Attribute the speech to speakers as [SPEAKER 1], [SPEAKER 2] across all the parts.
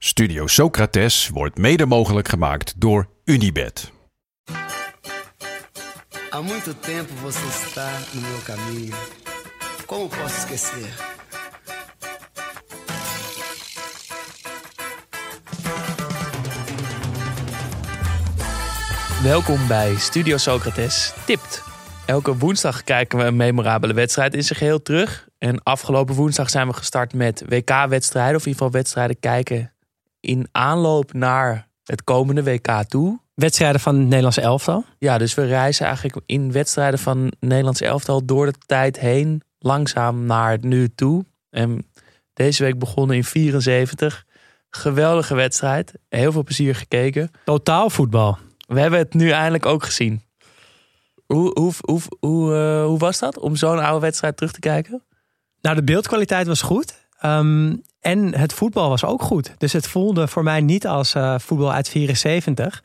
[SPEAKER 1] Studio Socrates wordt mede mogelijk gemaakt door Unibed.
[SPEAKER 2] Há muito tempo você está no meu caminho. Como posso esquecer?
[SPEAKER 3] Welkom bij Studio Socrates Tipt. Elke woensdag kijken we een memorabele wedstrijd in zijn geheel terug. En afgelopen woensdag zijn we gestart met WK-wedstrijden, of in ieder geval wedstrijden kijken in aanloop naar het komende WK toe.
[SPEAKER 4] Wedstrijden van het Nederlandse elftal.
[SPEAKER 3] Ja, dus we reizen eigenlijk in wedstrijden van het Nederlands elftal door de tijd heen, langzaam naar het nu toe. En deze week begonnen in 74. Geweldige wedstrijd. Heel veel plezier gekeken.
[SPEAKER 4] Totaal voetbal.
[SPEAKER 3] We hebben het nu eindelijk ook gezien. Hoe, hoe, hoe, hoe, eh, hoe was dat om zo'n oude wedstrijd terug te kijken?
[SPEAKER 4] Nou, de beeldkwaliteit was goed. Ehm, en het voetbal was ook goed. Dus het voelde voor mij niet als eh, voetbal uit 74.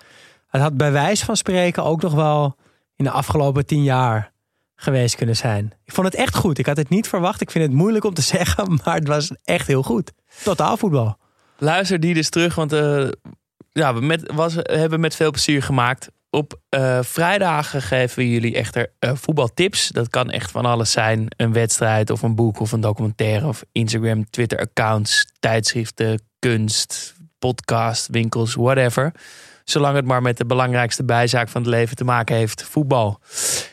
[SPEAKER 4] Het had bij wijze van spreken ook nog wel in de afgelopen tien jaar geweest kunnen zijn. Ik vond het echt goed. Ik had het niet verwacht. Ik vind het moeilijk om te zeggen, maar het was echt heel goed. Totaal voetbal.
[SPEAKER 3] Luister die dus terug, want eh, ja, we hebben met veel plezier gemaakt. Op uh, vrijdagen geven we jullie echter uh, voetbaltips. Dat kan echt van alles zijn. Een wedstrijd of een boek of een documentaire of Instagram, Twitter accounts, tijdschriften, kunst, podcast, winkels, whatever. Zolang het maar met de belangrijkste bijzaak van het leven te maken heeft, voetbal.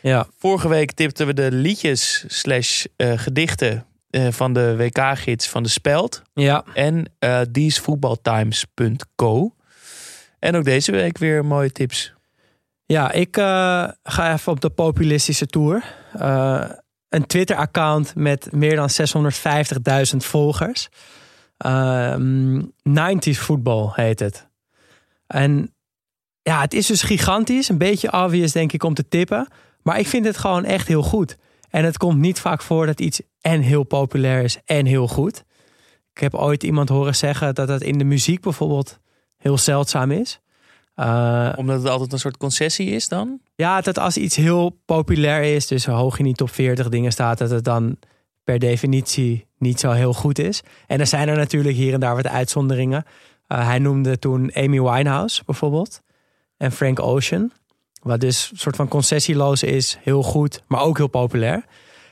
[SPEAKER 4] Ja.
[SPEAKER 3] Vorige week tipten we de liedjes slash uh, gedichten van de WK-gids van de Speld.
[SPEAKER 4] Ja.
[SPEAKER 3] En diesvoetbaltimes.co. En ook deze week weer mooie tips.
[SPEAKER 4] Ja, ik uh, ga even op de populistische tour. Uh, een Twitter-account met meer dan 650.000 volgers. Uh, 90s voetbal heet het. En ja, het is dus gigantisch. Een beetje obvious denk ik om te tippen. Maar ik vind het gewoon echt heel goed. En het komt niet vaak voor dat iets en heel populair is en heel goed. Ik heb ooit iemand horen zeggen dat dat in de muziek bijvoorbeeld heel zeldzaam is.
[SPEAKER 3] Uh, Omdat het altijd een soort concessie is dan?
[SPEAKER 4] Ja, dat als iets heel populair is, dus hoog in die top 40 dingen staat, dat het dan per definitie niet zo heel goed is. En er zijn er natuurlijk hier en daar wat uitzonderingen. Uh, hij noemde toen Amy Winehouse bijvoorbeeld en Frank Ocean. Wat dus een soort van concessieloos is, heel goed, maar ook heel populair.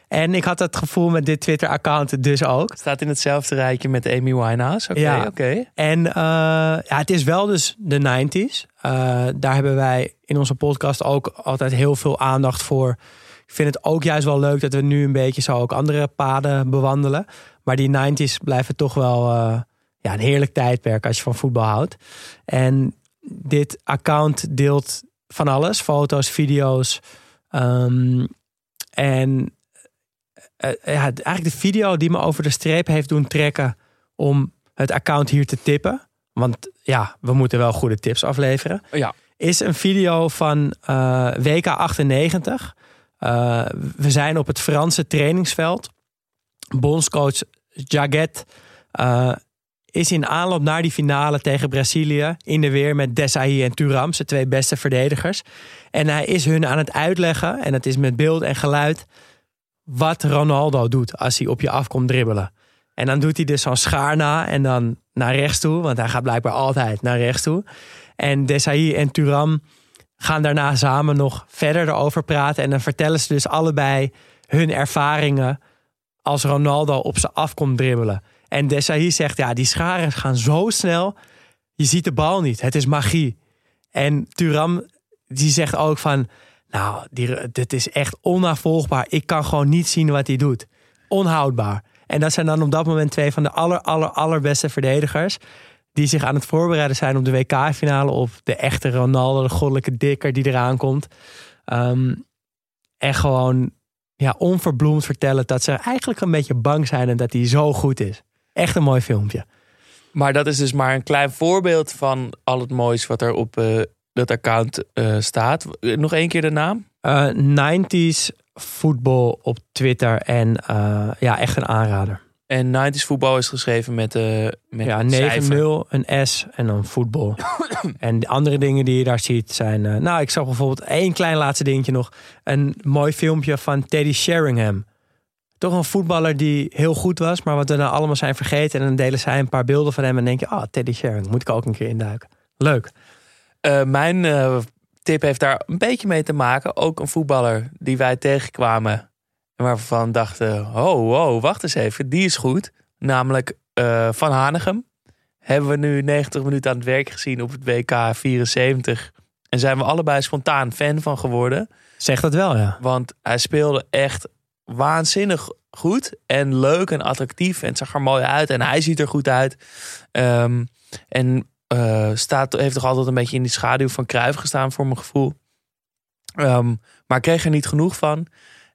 [SPEAKER 4] En ik had dat gevoel met dit Twitter-account dus ook.
[SPEAKER 3] Staat in hetzelfde rijtje met Amy Winehouse. Oké,
[SPEAKER 4] ja.
[SPEAKER 3] oké. Okay.
[SPEAKER 4] En uh, ja, het is wel dus de 90s. Uh, daar hebben wij in onze podcast ook altijd heel veel aandacht voor. Ik vind het ook juist wel leuk dat we nu een beetje zo ook andere paden bewandelen. Maar die 90s blijven toch wel uh, ja, een heerlijk tijdperk als je van voetbal houdt. En dit account deelt van alles: foto's, video's. Um, en uh, ja, eigenlijk de video die me over de streep heeft doen trekken om het account hier te tippen. Want ja, we moeten wel goede tips afleveren.
[SPEAKER 3] Ja.
[SPEAKER 4] Is een video van uh, WK 98. Uh, we zijn op het Franse trainingsveld. Bondscoach Jaget is in aanloop naar die finale tegen Brazilië in de weer met Desailly en Thuram, zijn twee beste verdedigers. En hij is hun aan het uitleggen, en het is met beeld en geluid, wat Ronaldo doet als hij op je af komt dribbelen. En dan doet hij dus zo'n schaar na en dan naar rechts toe, want hij gaat blijkbaar altijd naar rechts toe. En Desailly en Thuram gaan daarna samen nog verder erover praten. En dan vertellen ze dus allebei hun ervaringen als Ronaldo op ze af komt dribbelen. En Desailly zegt, ja, die scharen gaan zo snel. Je ziet de bal niet. Het is magie. En Thuram, die zegt ook van... Nou, dit is echt onnavolgbaar. Ik kan gewoon niet zien wat hij doet. Onhoudbaar. En dat zijn dan op dat moment twee van de aller, aller, allerbeste verdedigers. Die zich aan het voorbereiden zijn op de WK-finale. Op de echte Ronaldo, de goddelijke dikker die eraan komt. Um, en gewoon ja, onverbloemd vertellen dat ze eigenlijk een beetje bang zijn en dat hij zo goed is. Echt een mooi filmpje.
[SPEAKER 3] Maar dat is dus maar een klein voorbeeld van al het moois wat er op uh, dat account uh, staat. Nog één keer de naam?
[SPEAKER 4] Uh, 90s voetbal op Twitter en uh, ja, echt een aanrader.
[SPEAKER 3] En 90s voetbal is geschreven met, met
[SPEAKER 4] ja, 9-0, een S en dan voetbal. en de andere dingen die je daar ziet zijn... Nou, ik zag bijvoorbeeld één klein laatste dingetje nog. Een mooi filmpje van Teddy Sheringham. toch een voetballer die heel goed was, maar wat we nou allemaal zijn vergeten. En dan delen zij een paar beelden van hem en denk je, ah, Teddy Sheringham, moet ik ook een keer induiken. Leuk.
[SPEAKER 3] Eh, mijn eh, tip heeft daar een beetje mee te maken. Ook een voetballer die wij tegenkwamen. En waarvan we dachten, oh, oh, wacht eens even, die is goed. Namelijk eh, Van Hanegem. Hebben we nu 90 minuten aan het werk gezien op het WK 74. En zijn we allebei spontaan fan van geworden.
[SPEAKER 4] Zeg dat wel, ja.
[SPEAKER 3] Want hij speelde echt waanzinnig goed en leuk en attractief. En het zag er mooi uit en hij ziet er goed uit. Ehm, en uh, staat, heeft toch altijd een beetje in die schaduw van Cruijff gestaan voor mijn gevoel. Ehm, maar kreeg er niet genoeg van.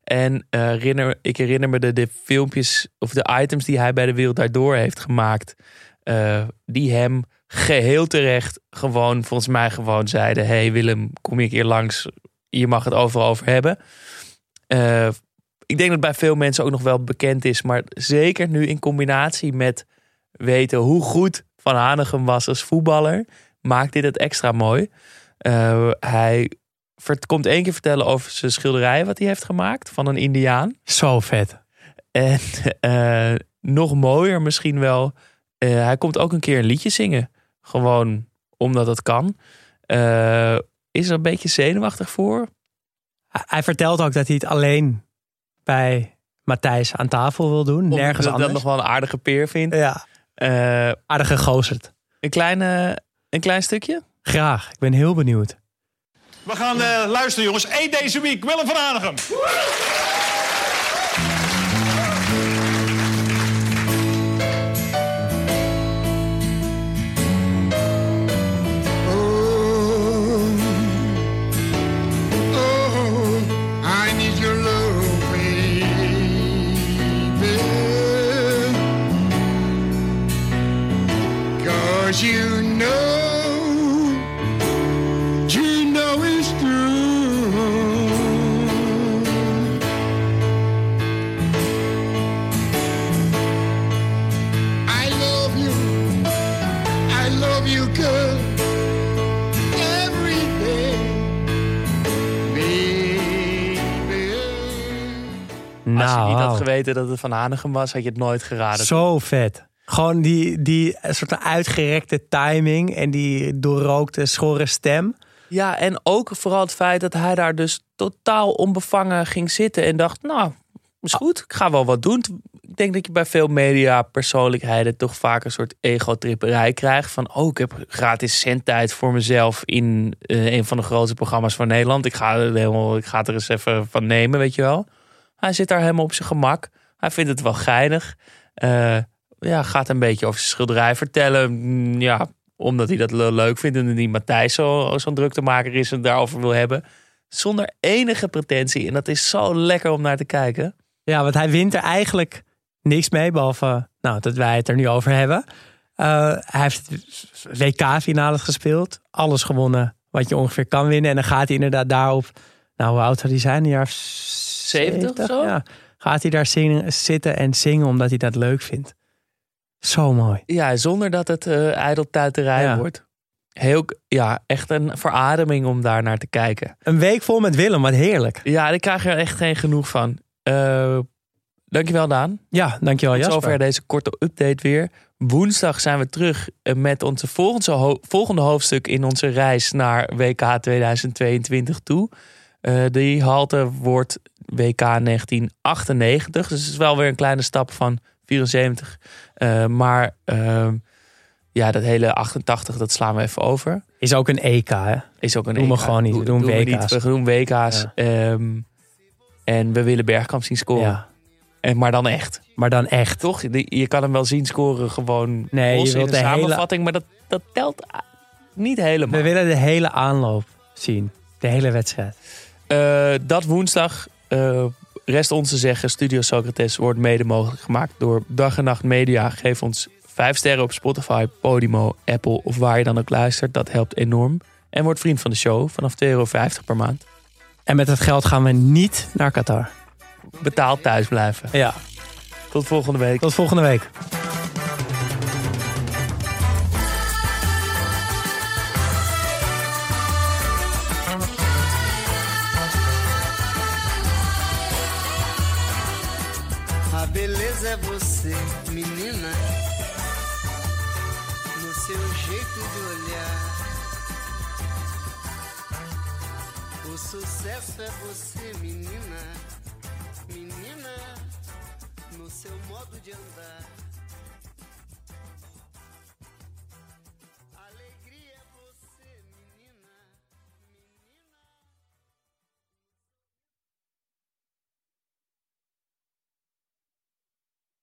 [SPEAKER 3] En uh, herinner, ik herinner me de, filmpjes of de items die hij bij de Wereld Daardoor heeft gemaakt. Uh, die hem geheel terecht gewoon, volgens mij gewoon zeiden... hey Willem, kom je een keer langs, je mag het overal over hebben. Ik denk dat bij veel mensen ook nog wel bekend is. Maar zeker nu in combinatie met weten hoe goed Van Hanegem was als voetballer... maakt dit het extra mooi. Uh, hij komt één keer vertellen over zijn schilderij wat hij heeft gemaakt van een indiaan.
[SPEAKER 4] Zo vet.
[SPEAKER 3] En uh, nog mooier misschien wel, uh, hij komt ook een keer een liedje zingen. Gewoon omdat het kan. Is er een beetje zenuwachtig voor?
[SPEAKER 4] Hij vertelt ook dat hij het alleen bij Matthijs aan tafel wil doen.
[SPEAKER 3] Omdat
[SPEAKER 4] nergens
[SPEAKER 3] hij
[SPEAKER 4] anders.
[SPEAKER 3] dat nog wel een aardige peer vindt.
[SPEAKER 4] Ja. Aardige gozerd.
[SPEAKER 3] Een, kleine, een klein stukje?
[SPEAKER 4] Graag. Ik ben heel benieuwd.
[SPEAKER 5] We gaan uh, luisteren, jongens. Eén deze week. Willem van Hanegem.
[SPEAKER 4] Nou,
[SPEAKER 3] Als je niet had geweten dat het van Hanegem was, had je het nooit geraden.
[SPEAKER 4] Zo vet. Gewoon die, die soort uitgerekte timing en die doorrookte, schorre stem.
[SPEAKER 3] Ja, en ook vooral het feit dat hij daar dus totaal onbevangen ging zitten en dacht, nou, is goed, ik ga wel wat doen. Ik denk dat je bij veel media persoonlijkheden toch vaak een soort ego-tripperij krijgt. Van, oh, ik heb gratis zendtijd voor mezelf in uh, een van de grootste programma's van Nederland. Ik ga, helemaal, ik ga het er eens even van nemen, weet je wel. Hij zit daar helemaal op zijn gemak. Hij vindt het wel geinig. Uh, ja, gaat een beetje over zijn schilderij vertellen. Ja, omdat hij dat leuk vindt en die Matthijs zo'n zo druktemaker is en daarover wil hebben. Zonder enige pretentie. En dat is zo lekker om naar te kijken.
[SPEAKER 4] Ja, want hij wint er eigenlijk niks mee, behalve nou, dat wij het er nu over hebben. Uh, hij heeft WK-finales gespeeld. Alles gewonnen wat je ongeveer kan winnen. En dan gaat hij inderdaad daarop... Nou, hoe oud zou hij zijn? Een jaar 70,
[SPEAKER 3] 70 zo?
[SPEAKER 4] Ja. Gaat hij daar zingen, zitten en zingen omdat hij dat leuk vindt. Zo mooi.
[SPEAKER 3] Ja, zonder dat het uh, ijdeltuiterij ja. wordt. Heel, ja, echt een verademing om daar naar te kijken.
[SPEAKER 4] Een week vol met Willem, wat heerlijk.
[SPEAKER 3] Ja, ik krijg er echt geen genoeg van. Uh, dankjewel Daan.
[SPEAKER 4] Ja, dankjewel Jasper.
[SPEAKER 3] Zover deze korte update weer. Woensdag zijn we terug met onze volgende, ho volgende hoofdstuk in onze reis naar WK 2022 toe. Uh, die halte wordt WK 1998. Dus het is wel weer een kleine stap van 74. Uh, maar uh, ja, dat hele 88, dat slaan we even over.
[SPEAKER 4] Is ook een EK, hè?
[SPEAKER 3] Is ook een
[SPEAKER 4] doen
[SPEAKER 3] EK.
[SPEAKER 4] we gewoon niet. We doen,
[SPEAKER 3] doen
[SPEAKER 4] WK's.
[SPEAKER 3] We, niet. we doen WK's. Ja. Um, en we willen Bergkamp zien scoren. Ja. En, maar dan echt.
[SPEAKER 4] Maar dan echt.
[SPEAKER 3] Toch? Je kan hem wel zien scoren gewoon
[SPEAKER 4] nee,
[SPEAKER 3] los
[SPEAKER 4] je wilt
[SPEAKER 3] in de,
[SPEAKER 4] de
[SPEAKER 3] samenvatting.
[SPEAKER 4] Hele...
[SPEAKER 3] Maar dat, dat telt niet helemaal.
[SPEAKER 4] We willen de hele aanloop zien. De hele wedstrijd.
[SPEAKER 3] Uh, dat woensdag uh, rest ons te zeggen, Studio Socrates wordt mede mogelijk gemaakt door Dag en Nacht Media. Geef ons 5 sterren op Spotify, Podimo, Apple of waar je dan ook luistert. Dat helpt enorm. En word vriend van de show vanaf 2,50 euro per maand.
[SPEAKER 4] En met dat geld gaan we niet naar Qatar.
[SPEAKER 3] Betaald thuis blijven.
[SPEAKER 4] Ja.
[SPEAKER 3] Tot volgende week.
[SPEAKER 4] Tot volgende week.
[SPEAKER 2] Sucesso é você, menina. No seu jeito de olhar. O sucesso é você, menina. Menina, no seu modo de andar.